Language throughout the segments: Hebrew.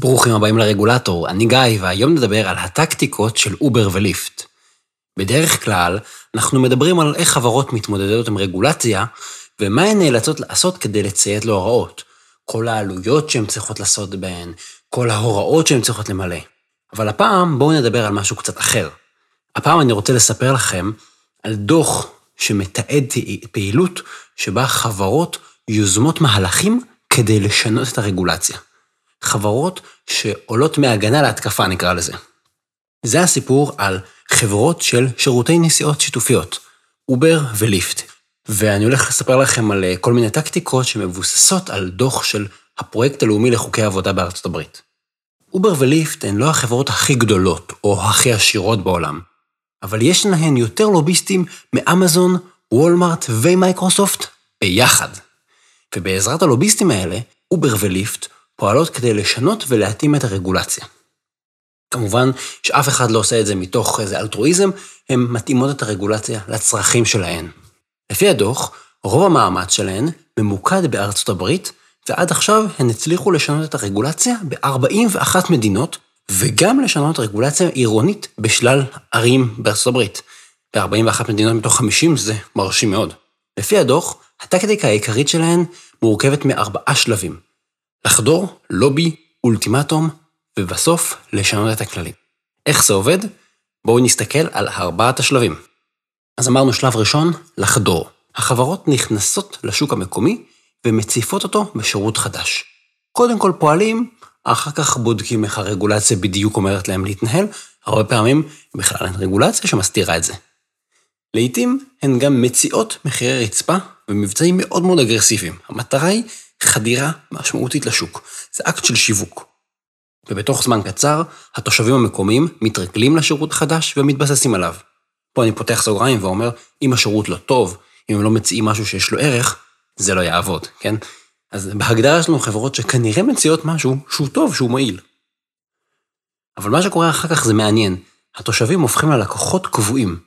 ברוכים הבאים לרגולטור, אני גיא, והיום נדבר על הטקטיקות של אובר וליפט. בדרך כלל, אנחנו מדברים על איך חברות מתמודדות עם רגולציה, ומה הן נאלצות לעשות כדי לציית להוראות. כל העלויות שהן צריכות לעשות בהן, כל ההוראות שהן צריכות למלא. אבל הפעם בואו נדבר על משהו קצת אחר. הפעם אני רוצה לספר לכם על דוח שמתעד פעילות שבה חברות יוזמות מהלכים כדי לשנות את הרגולציה. חברות שעולות מהגנה להתקפה, נקרא לזה. זה הסיפור על חברות של שירותי נסיעות שיתופיות, אובר וליפט. ואני הולך לספר לכם על אה, כל מיני טקטיקות שמבוססות על דוח של הפרויקט הלאומי לחוקי עבודה בארצות הברית. אובר וליפט הן לא החברות הכי גדולות או הכי עשירות בעולם, אבל יש להן יותר לוביסטים מאמזון, וולמארט ומייקרוסופט ביחד. ובעזרת הלוביסטים האלה, אובר וליפט פועלות כדי לשנות ולהתאים את הרגולציה. כמובן שאף אחד לא עושה את זה מתוך איזה אלטרואיזם, הן מתאימות את הרגולציה לצרכים שלהן. לפי הדוח, רוב המאמץ שלהן ממוקד בארצות הברית, ועד עכשיו הן הצליחו לשנות את הרגולציה ב-41 מדינות, וגם לשנות רגולציה עירונית בשלל ערים בארצות הברית. ב-41 מדינות מתוך 50 זה מרשים מאוד. לפי הדוח, הטקטיקה העיקרית שלהן מורכבת מארבעה שלבים. לחדור, לובי, אולטימטום, ובסוף לשנות את הכללים. איך זה עובד? בואו נסתכל על ארבעת השלבים. אז אמרנו שלב ראשון, לחדור. החברות נכנסות לשוק המקומי ומציפות אותו בשירות חדש. קודם כל פועלים, אחר כך בודקים איך הרגולציה בדיוק אומרת להם להתנהל, הרבה פעמים בכלל אין רגולציה שמסתירה את זה. לעתים הן גם מציעות מחירי רצפה ומבצעים מאוד מאוד אגרסיביים. המטרה היא חדירה משמעותית לשוק. זה אקט של שיווק. ובתוך זמן קצר, התושבים המקומיים מתרגלים לשירות החדש ומתבססים עליו. פה אני פותח סוגריים ואומר, אם השירות לא טוב, אם הם לא מציעים משהו שיש לו ערך, זה לא יעבוד, כן? אז בהגדרה יש לנו חברות שכנראה מציעות משהו שהוא טוב, שהוא מועיל. אבל מה שקורה אחר כך זה מעניין. התושבים הופכים ללקוחות קבועים,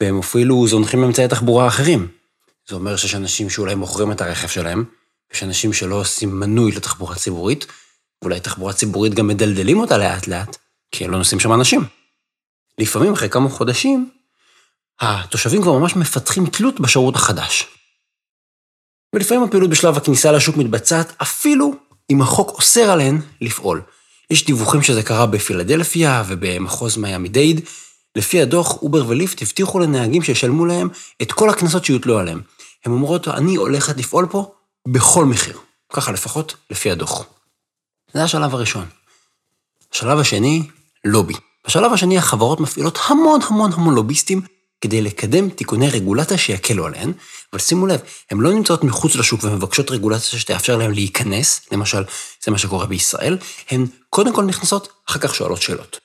והם אפילו זונחים אמצעי תחבורה אחרים. זה אומר שיש אנשים שאולי מוכרים את הרכב שלהם, יש אנשים שלא עושים מנוי לתחבורה ציבורית, ואולי תחבורה ציבורית גם מדלדלים אותה לאט-לאט, כי לא נוסעים שם אנשים. לפעמים אחרי כמה חודשים, התושבים כבר ממש מפתחים תלות בשירות החדש. ולפעמים הפעילות בשלב הכניסה לשוק מתבצעת אפילו אם החוק אוסר עליהן לפעול. יש דיווחים שזה קרה בפילדלפיה ובמחוז מיאמי דייד. לפי הדוח, אובר וליפט הבטיחו לנהגים שישלמו להם את כל הקנסות שיוטלו עליהם. הן אומרות, אני הולכת לפעול פה בכל מחיר. ככה לפחות לפי הדוח. זה השלב הראשון. השלב השני, לובי. בשלב השני החברות מפעילות המון המון המון לוביסטים כדי לקדם תיקוני רגולציה שיקלו עליהן, אבל שימו לב, הן לא נמצאות מחוץ לשוק ומבקשות רגולציה שתאפשר להן להיכנס, למשל, זה מה שקורה בישראל, הן קודם כל נכנסות, אחר כך שואלות שאלות.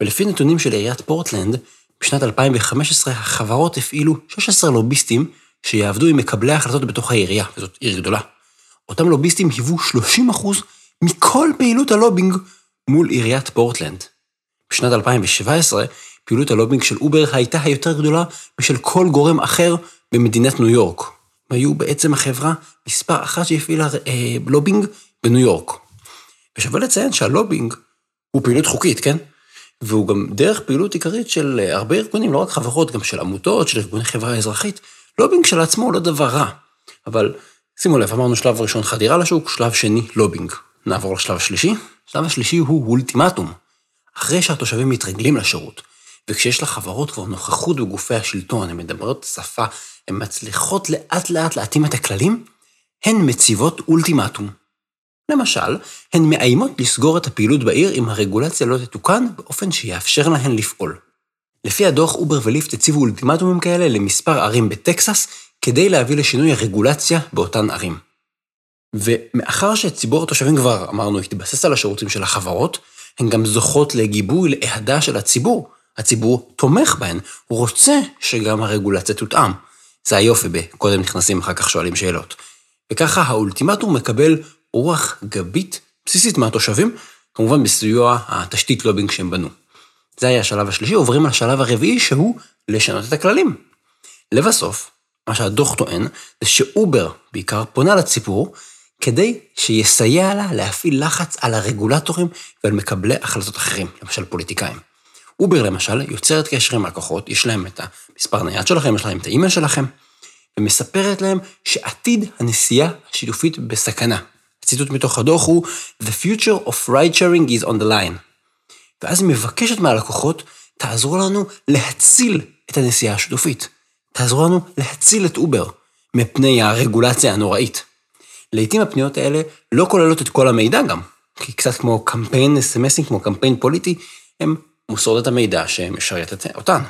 ולפי נתונים של עיריית פורטלנד, בשנת 2015 החברות הפעילו 16 לוביסטים שיעבדו עם מקבלי ההחלטות בתוך העירייה, וזאת עיר גדולה. אותם לוביסטים היוו 30% מכל פעילות הלובינג מול עיריית פורטלנד. בשנת 2017, פעילות הלובינג של אובר הייתה היותר גדולה משל כל גורם אחר במדינת ניו יורק. הם היו בעצם החברה מספר אחת שהפעילה אה, לובינג בניו יורק. ושווה לציין שהלובינג הוא פעילות חוקית, כן? והוא גם דרך פעילות עיקרית של אה, הרבה ארגונים, לא רק חברות, גם של עמותות, של ארגוני חברה אזרחית, לובינג כשלעצמו הוא לא דבר רע, אבל שימו לב, אמרנו שלב ראשון חדירה לשוק, שלב שני לובינג. נעבור לשלב השלישי. השלב השלישי הוא אולטימטום. אחרי שהתושבים מתרגלים לשירות, וכשיש לחברות כבר נוכחות בגופי השלטון, הן מדברות שפה, הן מצליחות לאט לאט להתאים את הכללים, הן מציבות אולטימטום. למשל, הן מאיימות לסגור את הפעילות בעיר אם הרגולציה לא תתוקן באופן שיאפשר להן לפעול. לפי הדוח, אובר וליפט הציבו אולטימטומים כאלה למספר ערים בטקסס, כדי להביא לשינוי הרגולציה באותן ערים. ומאחר שציבור התושבים כבר, אמרנו, התבסס על השירותים של החברות, הן גם זוכות לגיבוי, לאהדה של הציבור. הציבור תומך בהן, הוא רוצה שגם הרגולציה תותאם. זה היופי בקודם נכנסים, אחר כך שואלים שאלות. וככה האולטימטום מקבל רוח גבית בסיסית מהתושבים, כמובן בסיוע התשתית לובינג שהם בנו. זה היה השלב השלישי, עוברים לשלב הרביעי שהוא לשנות את הכללים. לבסוף, מה שהדוח טוען, זה שאובר בעיקר פונה לציבור כדי שיסייע לה להפעיל לחץ על הרגולטורים ועל מקבלי החלטות אחרים, למשל פוליטיקאים. אובר למשל יוצרת קשר עם לקוחות, יש להם את המספר נייד שלכם, יש להם את האימייל שלכם, ומספרת להם שעתיד הנסיעה השיתופית בסכנה. הציטוט מתוך הדוח הוא The future of ride sharing is on the line. ואז היא מבקשת מהלקוחות, תעזרו לנו להציל את הנסיעה השיתופית. תעזרו לנו להציל את אובר מפני הרגולציה הנוראית. לעתים הפניות האלה לא כוללות את כל המידע גם, כי קצת כמו קמפיין אס.אם.אסים, כמו קמפיין פוליטי, הם מוסרות את המידע שמשרת אותן.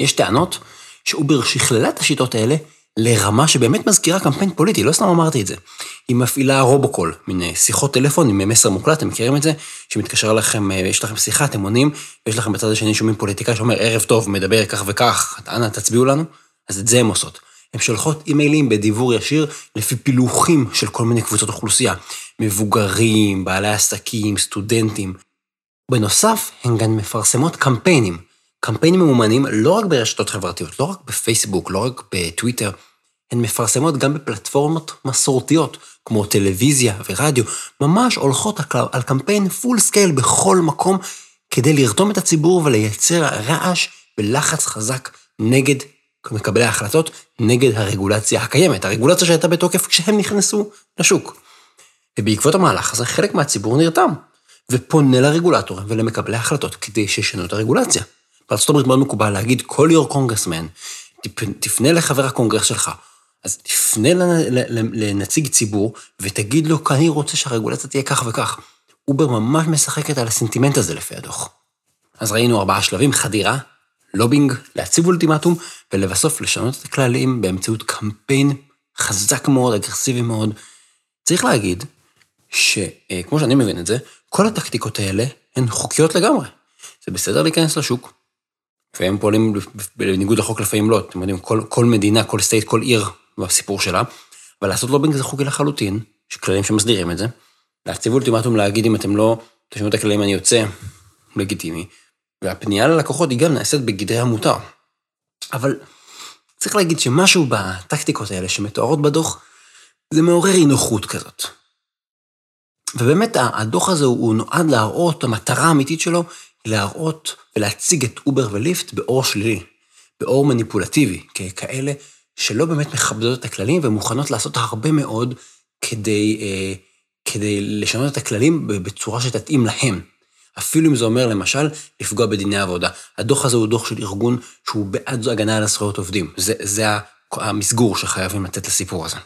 יש טענות שאובר שכללה את השיטות האלה לרמה שבאמת מזכירה קמפיין פוליטי, לא סתם אמרתי את זה. היא מפעילה רובוקול, מין שיחות טלפון עם מסר מוקלט, אתם מכירים את זה? שמתקשר לכם, יש לכם שיחה, אתם עונים, ויש לכם בצד השני שומעים פוליטיקאי שאומר, ערב טוב, מדבר כך וכך, אנא תצביעו לנו. אז את זה הן עושות. הן שולחות אימיילים בדיבור ישיר לפי פילוחים של כל מיני קבוצות אוכלוסייה. מבוגרים, בעלי עסקים, סטודנטים. בנוסף, הן גם מפרסמות קמפיינים. קמפיינים ממומנים לא רק ברשתות חברתיות, לא רק בפייסבוק, לא רק בטוויטר, הן מפרסמות גם בפלטפורמות מסורתיות, כמו טלוויזיה ורדיו, ממש הולכות על קמפיין full scale בכל מקום, כדי לרתום את הציבור ולייצר רעש ולחץ חזק נגד מקבלי ההחלטות, נגד הרגולציה הקיימת, הרגולציה שהייתה בתוקף כשהם נכנסו לשוק. ובעקבות המהלך הזה, חלק מהציבור נרתם, ופונה לרגולטורים ולמקבלי ההחלטות כדי שישנו את הרגולציה. בארצות הברית מאוד מקובל להגיד, call your congressman, תפנה לחבר הקונגרס שלך, אז תפנה לנציג ציבור ותגיד לו, אני רוצה שהרגולציה תהיה כך וכך. אובר ממש משחקת על הסנטימנט הזה לפי הדוח. אז ראינו ארבעה שלבים, חדירה, לובינג, להציב אולטימטום, ולבסוף לשנות את הכללים באמצעות קמפיין חזק מאוד, אגרסיבי מאוד. צריך להגיד שכמו שאני מבין את זה, כל הטקטיקות האלה הן חוקיות לגמרי. זה בסדר להיכנס לשוק, והם פועלים בניגוד לחוק לפעמים לא, אתם יודעים, כל, כל מדינה, כל state, כל עיר בסיפור שלה, אבל לעשות לובינג זה חוקי לחלוטין, יש כללים שמסדירים את זה, להציב אולטימטום להגיד אם אתם לא תשמעו את הכללים אני יוצא, לגיטימי, והפנייה ללקוחות היא גם נעשית בגדרי המותר. אבל צריך להגיד שמשהו בטקטיקות האלה שמתוארות בדוח, זה מעורר אי נוחות כזאת. ובאמת הדוח הזה הוא נועד להראות, המטרה האמיתית שלו להראות ולהציג את אובר וליפט באור שלילי, באור מניפולטיבי, ככאלה שלא באמת מכבדות את הכללים ומוכנות לעשות הרבה מאוד כדי, אה, כדי לשנות את הכללים בצורה שתתאים להם. אפילו אם זה אומר, למשל, לפגוע בדיני עבודה. הדוח הזה הוא דוח של ארגון שהוא בעד הגנה על הזכויות עובדים. זה, זה המסגור שחייבים לתת לסיפור הזה.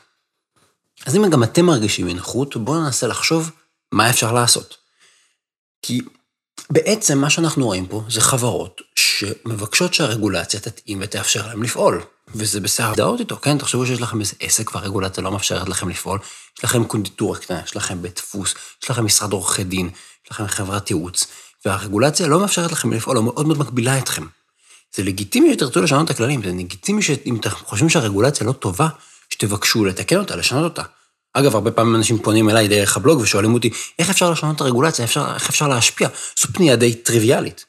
אז אם גם אתם מרגישים אי בואו ננסה לחשוב מה אפשר לעשות. כי בעצם מה שאנחנו רואים פה זה חברות שמבקשות שהרגולציה תתאים ותאפשר להם לפעול. וזה בסדר דעות איתו, כן? תחשבו שיש לכם איזה עסק והרגולציה לא מאפשרת לכם לפעול. יש לכם קונדיטורה קטנה, יש לכם בית דפוס, יש לכם משרד עורכי דין, יש לכם חברת ייעוץ, והרגולציה לא מאפשרת לכם לפעול, או מאוד מאוד מגבילה אתכם. זה לגיטימי שתרצו לשנות את הכללים, זה לגיטימי שאם אתם חושבים שהרגולציה לא טובה, שתבקשו לתקן אותה, לשנות אותה. אגב, הרבה פעמים אנשים פונים אליי דרך הבלוג ושואלים אותי, איך אפשר לשנות את הרגולציה, אפשר, איך אפשר להשפיע? זו פנייה די טריוויאלית.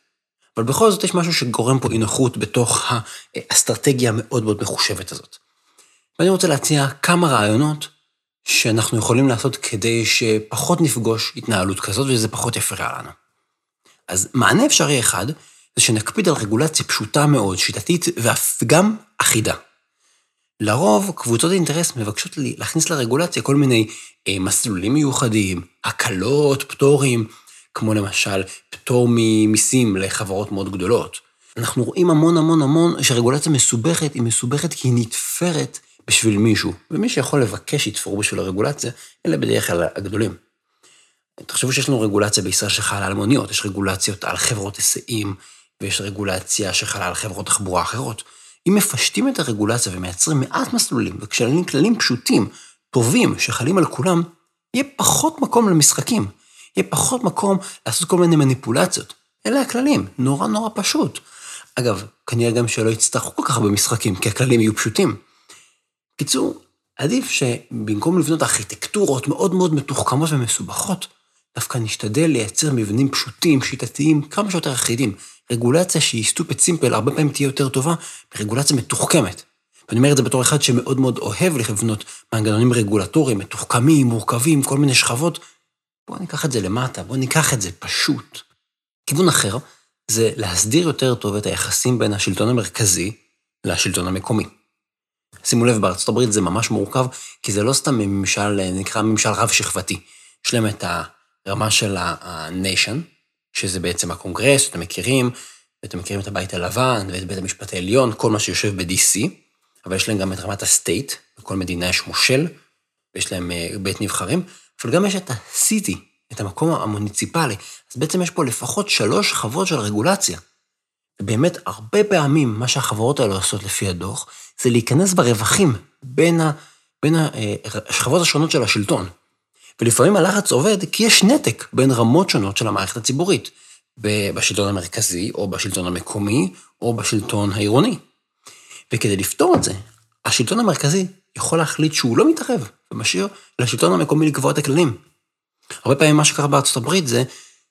אבל בכל זאת יש משהו שגורם פה אי נוחות בתוך האסטרטגיה המאוד מאוד מחושבת הזאת. ואני רוצה להציע כמה רעיונות שאנחנו יכולים לעשות כדי שפחות נפגוש התנהלות כזאת וזה פחות יפריע לנו. אז מענה אפשרי אחד, זה שנקפיד על רגולציה פשוטה מאוד, שיטתית ואף גם אחידה. לרוב, קבוצות אינטרס מבקשות להכניס לרגולציה כל מיני אה, מסלולים מיוחדים, הקלות, פטורים, כמו למשל פטור ממיסים לחברות מאוד גדולות. אנחנו רואים המון המון המון שרגולציה מסובכת, היא מסובכת כי היא נתפרת בשביל מישהו, ומי שיכול לבקש שיתפרו בשביל הרגולציה, אלה בדרך כלל הגדולים. תחשבו שיש לנו רגולציה בישראל שחלה על מוניות, יש רגולציות על חברות היסעים, ויש רגולציה שחלה על חברות תחבורה אחרות. אם מפשטים את הרגולציה ומייצרים מעט מסלולים, וכשלנים כללים פשוטים, טובים, שחלים על כולם, יהיה פחות מקום למשחקים. יהיה פחות מקום לעשות כל מיני מניפולציות. אלה הכללים, נורא נורא פשוט. אגב, כנראה גם שלא יצטרכו כל כך הרבה משחקים, כי הכללים יהיו פשוטים. קיצור, עדיף שבמקום לבנות ארכיטקטורות מאוד מאוד מתוחכמות ומסובכות, דווקא נשתדל לייצר מבנים פשוטים, שיטתיים, כמה שיותר אחידים. רגולציה שהיא סטופד סימפל, הרבה פעמים תהיה יותר טובה מרגולציה מתוחכמת. ואני אומר את זה בתור אחד שמאוד מאוד אוהב לבנות מנגנונים רגולטוריים, מתוחכמים, מורכבים, כל מיני שכבות. בואו ניקח את זה למטה, בואו ניקח את זה פשוט. כיוון אחר זה להסדיר יותר טוב את היחסים בין השלטון המרכזי לשלטון המקומי. שימו לב, בארצות הברית זה ממש מורכב, כי זה לא סתם ממשל, נקרא ממשל רב-שכבתי. יש להם את הרמה של ה-nation, שזה בעצם הקונגרס, שאתם מכירים, ואתם מכירים את הבית הלבן ואת בית המשפט העליון, כל מה שיושב ב-DC, אבל יש להם גם את רמת ה- state, בכל מדינה יש מושל, ויש להם אה, בית נבחרים, אבל גם יש את ה-city, את המקום המוניציפלי. אז בעצם יש פה לפחות שלוש שכבות של רגולציה. ובאמת, הרבה פעמים מה שהחברות האלה עושות לפי הדוח, זה להיכנס ברווחים בין, ה, בין אה, השכבות השונות של השלטון. ולפעמים הלחץ עובד כי יש נתק בין רמות שונות של המערכת הציבורית, בשלטון המרכזי, או בשלטון המקומי, או בשלטון העירוני. וכדי לפתור את זה, השלטון המרכזי יכול להחליט שהוא לא מתערב, ומשאיר לשלטון המקומי לקבוע את הכללים. הרבה פעמים מה שקרה בארצות הברית זה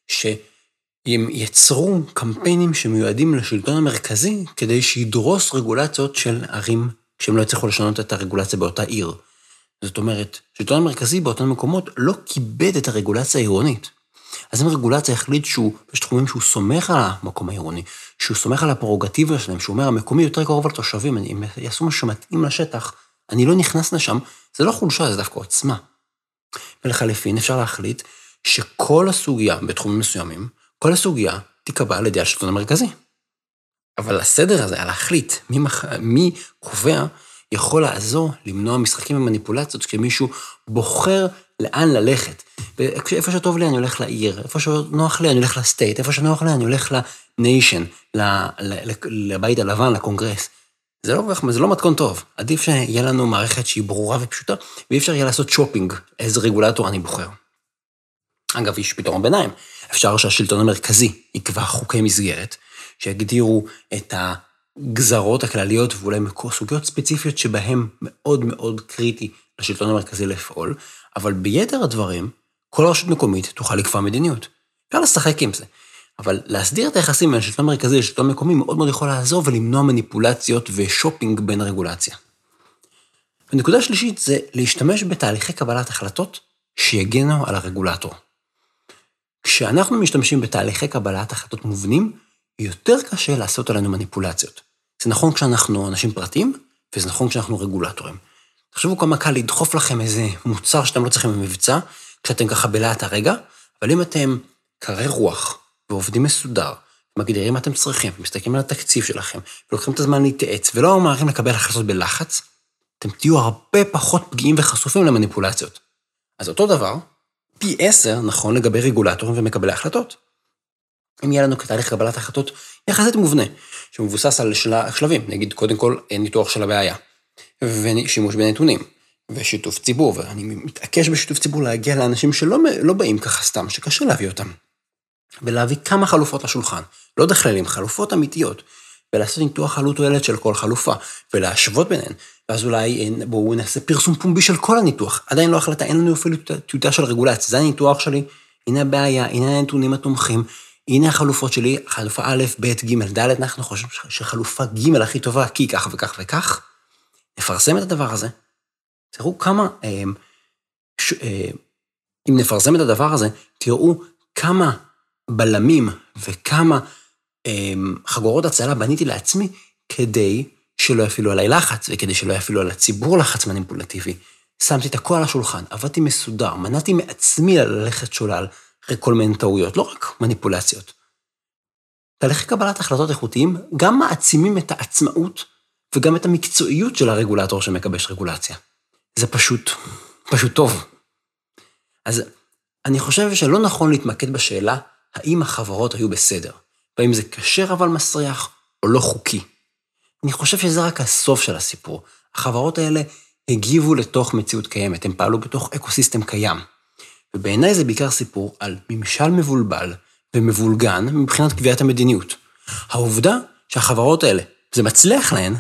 שהם יצרו קמפיינים שמיועדים לשלטון המרכזי כדי שידרוס רגולציות של ערים שהם לא יצליחו לשנות את הרגולציה באותה עיר. זאת אומרת, השלטון המרכזי באותם מקומות לא כיבד את הרגולציה העירונית. אז אם רגולציה החליט שהוא, יש תחומים שהוא סומך על המקום העירוני, שהוא סומך על הפררוגטיבה שלהם, שהוא אומר, המקומי יותר קרוב לתושבים, אם יעשו משהו שמתאים לשטח, אני לא נכנס לשם, זה לא חולשה, זה דווקא עוצמה. ולחליפין אפשר להחליט שכל הסוגיה בתחומים מסוימים, כל הסוגיה תיקבע על ידי השלטון המרכזי. אבל הסדר הזה, להחליט מי, מח... מי קובע, יכול לעזור למנוע משחקים ומניפולציות כשמישהו בוחר לאן ללכת. איפה שטוב לי אני הולך לעיר, איפה שנוח לי אני הולך לסטייט, איפה שנוח לי אני הולך לניישן, לבית הלבן, לקונגרס. זה לא, זה לא מתכון טוב. עדיף שיהיה לנו מערכת שהיא ברורה ופשוטה, ואי אפשר יהיה לעשות שופינג, איזה רגולטור אני בוחר. אגב, יש פתרון ביניים. אפשר שהשלטון המרכזי יקבע חוקי מסגרת, שיגדירו את הגזרות הכלליות ואולי סוגיות ספציפיות שבהן מאוד מאוד קריטי לשלטון המרכזי לפעול, אבל ביתר הדברים, כל רשות מקומית תוכל לקבוע מדיניות. אפשר לשחק עם זה. אבל להסדיר את היחסים בין השלטון המרכזי לשלטון המקומי מאוד מאוד יכול לעזור ולמנוע מניפולציות ושופינג בין הרגולציה. ונקודה שלישית זה להשתמש בתהליכי קבלת החלטות שיגנו על הרגולטור. כשאנחנו משתמשים בתהליכי קבלת החלטות מובנים, יותר קשה לעשות עלינו מניפולציות. זה נכון כשאנחנו אנשים פרטיים, וזה נכון כשאנחנו רגולטורים. תחשבו כמה קל לדחוף לכם איזה מוצר שאתם לא צריכים במבצע, כשאתם ככה בלהט הרגע, אבל אם אתם קרי רוח ועובדים מסודר, מגדירים מה אתם צריכים, מסתכלים על התקציב שלכם, ולוקחים את הזמן להתייעץ, ולא ממהרים לקבל החלטות בלחץ, אתם תהיו הרבה פחות פגיעים וחשופים למניפולציות. אז אותו דבר, פי עשר נכון לגבי רגולטורים ומקבלי החלטות. אם יהיה לנו כתהליך קבלת החלטות יחסית מובנה, שמבוסס על של... שלבים, נגיד קודם כל ניתוח של הבעיה, ושימוש בנתונים, ושיתוף ציבור, ואני מתעקש בשיתוף ציבור להגיע לאנשים שלא לא באים ככה סתם, שקשה להביא אותם. ולהביא כמה חלופות לשולחן, לא דחללים, חלופות אמיתיות, ולעשות ניתוח עלות תועלת של כל חלופה, ולהשוות ביניהן, ואז אולי בואו נעשה פרסום פומבי של כל הניתוח. עדיין לא החלטה, אין לנו אפילו טיוטה של רגולציה, זה הניתוח שלי, הנה הבעיה, הנה הנתונים התומכים, הנה החלופות שלי, חלופה א', ב', ג', ד', אנחנו חושבים שחלופה ג' הכי טובה, כי כך וכך וכך. נפרסם את הדבר הזה, תראו כמה, אה, ש, אה, אם נפרסם את הדבר הזה, תראו כמה בלמים וכמה אה, חגורות הצלה בניתי לעצמי כדי שלא יפעילו עליי לחץ וכדי שלא יפעילו על הציבור לחץ מניפולטיבי. שמתי את הכל על השולחן, עבדתי מסודר, מנעתי מעצמי ללכת שולל אחרי כל מיני טעויות, לא רק מניפולציות. תהליכי קבלת החלטות איכותיים גם מעצימים את העצמאות וגם את המקצועיות של הרגולטור שמקבש רגולציה. זה פשוט, פשוט טוב. אז אני חושב שלא נכון להתמקד בשאלה האם החברות היו בסדר, והאם זה כשר אבל מסריח או לא חוקי. אני חושב שזה רק הסוף של הסיפור. החברות האלה הגיבו לתוך מציאות קיימת, הם פעלו בתוך אקו-סיסטם קיים. ובעיניי זה בעיקר סיפור על ממשל מבולבל ומבולגן מבחינת קביעת המדיניות. העובדה שהחברות האלה, זה מצליח להן,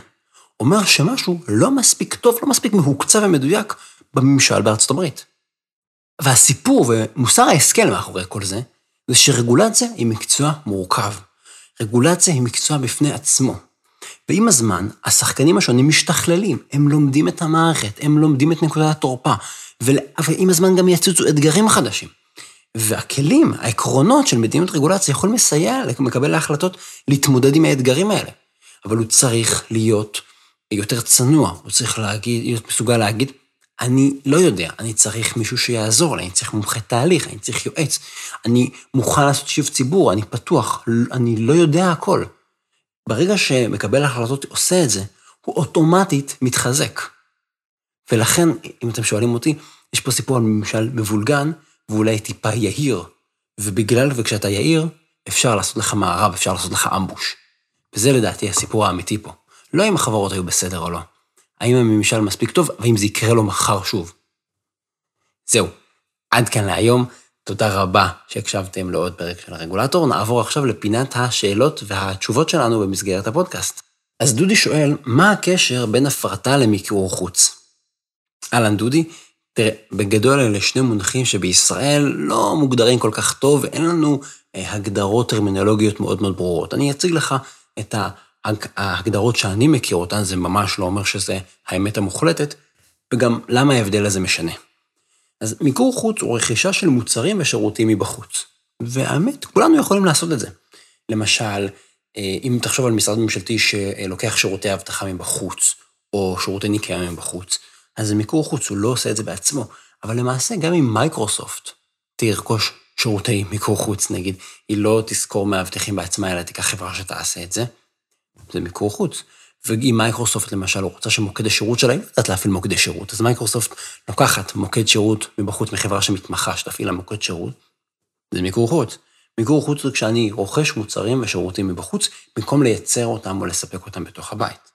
אומר שמשהו לא מספיק טוב, לא מספיק מהוקצב ומדויק בממשל בארצות הברית. והסיפור ומוסר ההשכל מאחורי כל זה, זה שרגולציה היא מקצוע מורכב. רגולציה היא מקצוע בפני עצמו. ועם הזמן, השחקנים השונים משתכללים, הם לומדים את המערכת, הם לומדים את נקודת התורפה, ועם הזמן גם יצוצו אתגרים חדשים. והכלים, העקרונות של מדיניות רגולציה יכולים לסייע למקבל ההחלטות להתמודד עם האתגרים האלה. אבל הוא צריך להיות יותר צנוע, הוא צריך להגיד, להיות מסוגל להגיד, אני לא יודע, אני צריך מישהו שיעזור לי, אני צריך מומחה תהליך, אני צריך יועץ, אני מוכן לעשות שיוב ציבור, אני פתוח, אני לא יודע הכל. ברגע שמקבל ההחלטות עושה את זה, הוא אוטומטית מתחזק. ולכן, אם אתם שואלים אותי, יש פה סיפור על ממשל מבולגן, ואולי טיפה יהיר, ובגלל וכשאתה יהיר, אפשר לעשות לך מערב, אפשר לעשות לך אמבוש. וזה לדעתי הסיפור האמיתי פה. לא אם החברות היו בסדר או לא. האם הממשל מספיק טוב, והאם זה יקרה לו מחר שוב. זהו, עד כאן להיום. תודה רבה שהקשבתם לעוד פרק של הרגולטור. נעבור עכשיו לפינת השאלות והתשובות שלנו במסגרת הפודקאסט. אז דודי שואל, מה הקשר בין הפרטה למיקור חוץ? אהלן דודי, תראה, בגדול אלה שני מונחים שבישראל לא מוגדרים כל כך טוב, ואין לנו אה, הגדרות טרמינולוגיות מאוד מאוד ברורות. אני אציג לך את ההגדרות שאני מכיר אותן, זה ממש לא אומר שזה האמת המוחלטת, וגם למה ההבדל הזה משנה. אז מיקור חוץ הוא רכישה של מוצרים ושירותים מבחוץ. והאמת, כולנו יכולים לעשות את זה. למשל, אה, אם תחשוב על משרד ממשלתי שלוקח שירותי אבטחה מבחוץ, או שירותי ניקיון מבחוץ, אז מיקור חוץ, הוא לא עושה את זה בעצמו. אבל למעשה, גם אם מייקרוסופט תרכוש שירותי מיקור חוץ, נגיד, היא לא תשכור מאבטחים בעצמה, אלא תיקח חברה שתעשה את זה, זה מיקור חוץ. ואם מייקרוסופט למשל רוצה שמוקד השירות שלה, היא יודעת להפעיל מוקדי שירות, אז מייקרוסופט לוקחת מוקד שירות מבחוץ מחברה שמתמחה שתפעיל לה מוקד שירות, זה מיקור חוץ. מיקור חוץ זה כשאני רוכש מוצרים ושירותים מבחוץ, במקום לייצר אותם או לספק אותם בתוך הבית.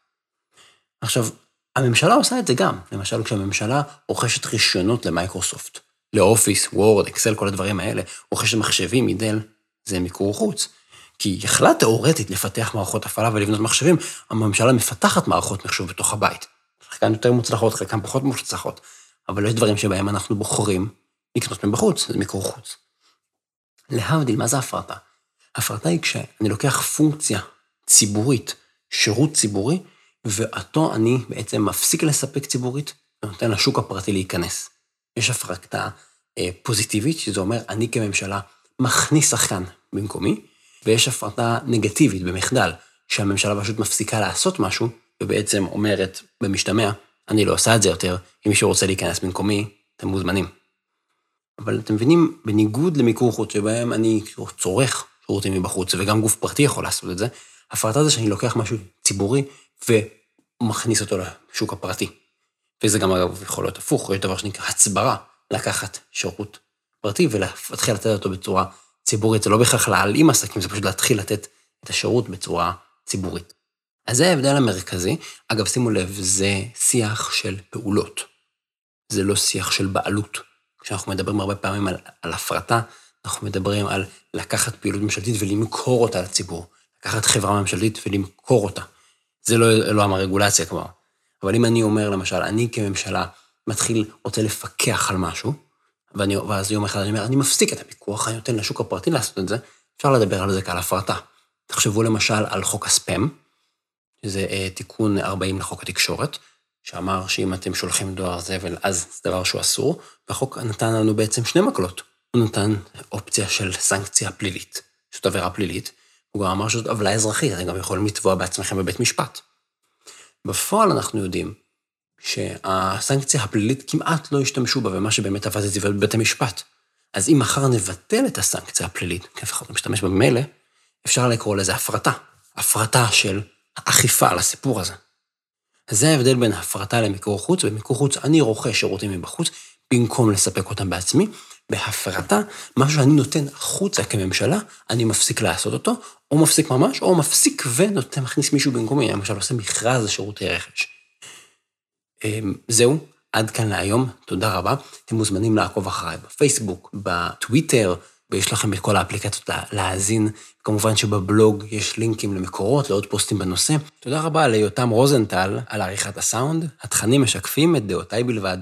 עכשיו, הממשלה עושה את זה גם, למשל כשהממשלה רוכשת רישיונות למייקרוסופט, לאופיס, וורד, אקסל, כל הדברים האלה, רוכשת מחשבים מדל, זה מיקור חוץ. כי היא יכלה תאורטית לפתח מערכות הפעלה ולבנות מחשבים, הממשלה מפתחת מערכות מחשוב בתוך הבית. חלקן יותר מוצלחות, חלקן פחות מוצלחות, אבל יש דברים שבהם אנחנו בוחרים לקנות מבחוץ, זה מיקור חוץ. להבדיל, מה זה הפרטה? הפרטה היא כשאני לוקח פונקציה ציבורית, שירות ציבורי, ואותו אני בעצם מפסיק לספק ציבורית, ונותן לשוק הפרטי להיכנס. יש הפרטה אה, פוזיטיבית, שזה אומר, אני כממשלה מכניס שחקן במקומי, ויש הפרטה נגטיבית במחדל, שהממשלה פשוט מפסיקה לעשות משהו, ובעצם אומרת במשתמע, אני לא עושה את זה יותר, אם מישהו רוצה להיכנס במקומי, אתם מוזמנים. אבל אתם מבינים, בניגוד למיקור חוץ, שבהם אני צורך שירותים מבחוץ, וגם גוף פרטי יכול לעשות את זה, הפרטה זה שאני לוקח משהו ציבורי ומכניס אותו לשוק הפרטי. וזה גם אגב יכול להיות הפוך, יש דבר שנקרא הצברה, לקחת שירות פרטי ולהתחיל לתת אותו בצורה ציבורית, זה לא בהכרח להעלים עסקים, זה פשוט להתחיל לתת את השירות בצורה ציבורית. אז זה ההבדל המרכזי. אגב, שימו לב, זה שיח של פעולות. זה לא שיח של בעלות. כשאנחנו מדברים הרבה פעמים על, על הפרטה, אנחנו מדברים על לקחת פעילות ממשלתית ולמכור אותה לציבור. לקחת חברה ממשלתית ולמכור אותה. זה לא, לא הרגולציה כבר. אבל אם אני אומר, למשל, אני כממשלה מתחיל, רוצה לפקח על משהו, ואני, ואז יום אחד אני אומר, אני מפסיק את הפיקוח, אני נותן לשוק הפרטי לעשות את זה, אפשר לדבר על זה כעל הפרטה. תחשבו למשל על חוק הספאם, שזה אה, תיקון 40 לחוק התקשורת, שאמר שאם אתם שולחים דואר זבל, אז זה דבר שהוא אסור, והחוק נתן לנו בעצם שני מקלות. הוא נתן אופציה של סנקציה פלילית, זאת עבירה פלילית, הוא גם אמר שזאת עוולה אזרחית, אתם גם יכולים לתבוע בעצמכם בבית משפט. בפועל אנחנו יודעים שהסנקציה הפלילית כמעט לא השתמשו בה, ומה שבאמת עבד זה בבית המשפט. אז אם מחר נבטל את הסנקציה הפלילית, כי לא משתמש בה ממילא, אפשר לקרוא לזה הפרטה. הפרטה של אכיפה על הסיפור הזה. אז זה ההבדל בין הפרטה למיקור חוץ, במיקור חוץ אני רוכש שירותים מבחוץ, במקום לספק אותם בעצמי. בהפרטה, מה שאני נותן החוצה כממשלה, אני מפסיק לעשות אותו, או מפסיק ממש, או מפסיק ונותן, מכניס מישהו במקומי, למשל עושה מכרז לשירותי רכש. אמ, זהו, עד כאן להיום, תודה רבה. אתם מוזמנים לעקוב אחריי בפייסבוק, בטוויטר, ויש לכם את כל האפליקציות להאזין. כמובן שבבלוג יש לינקים למקורות, לעוד פוסטים בנושא. תודה רבה ליותם רוזנטל על עריכת הסאונד. התכנים משקפים את דעותיי בלבד.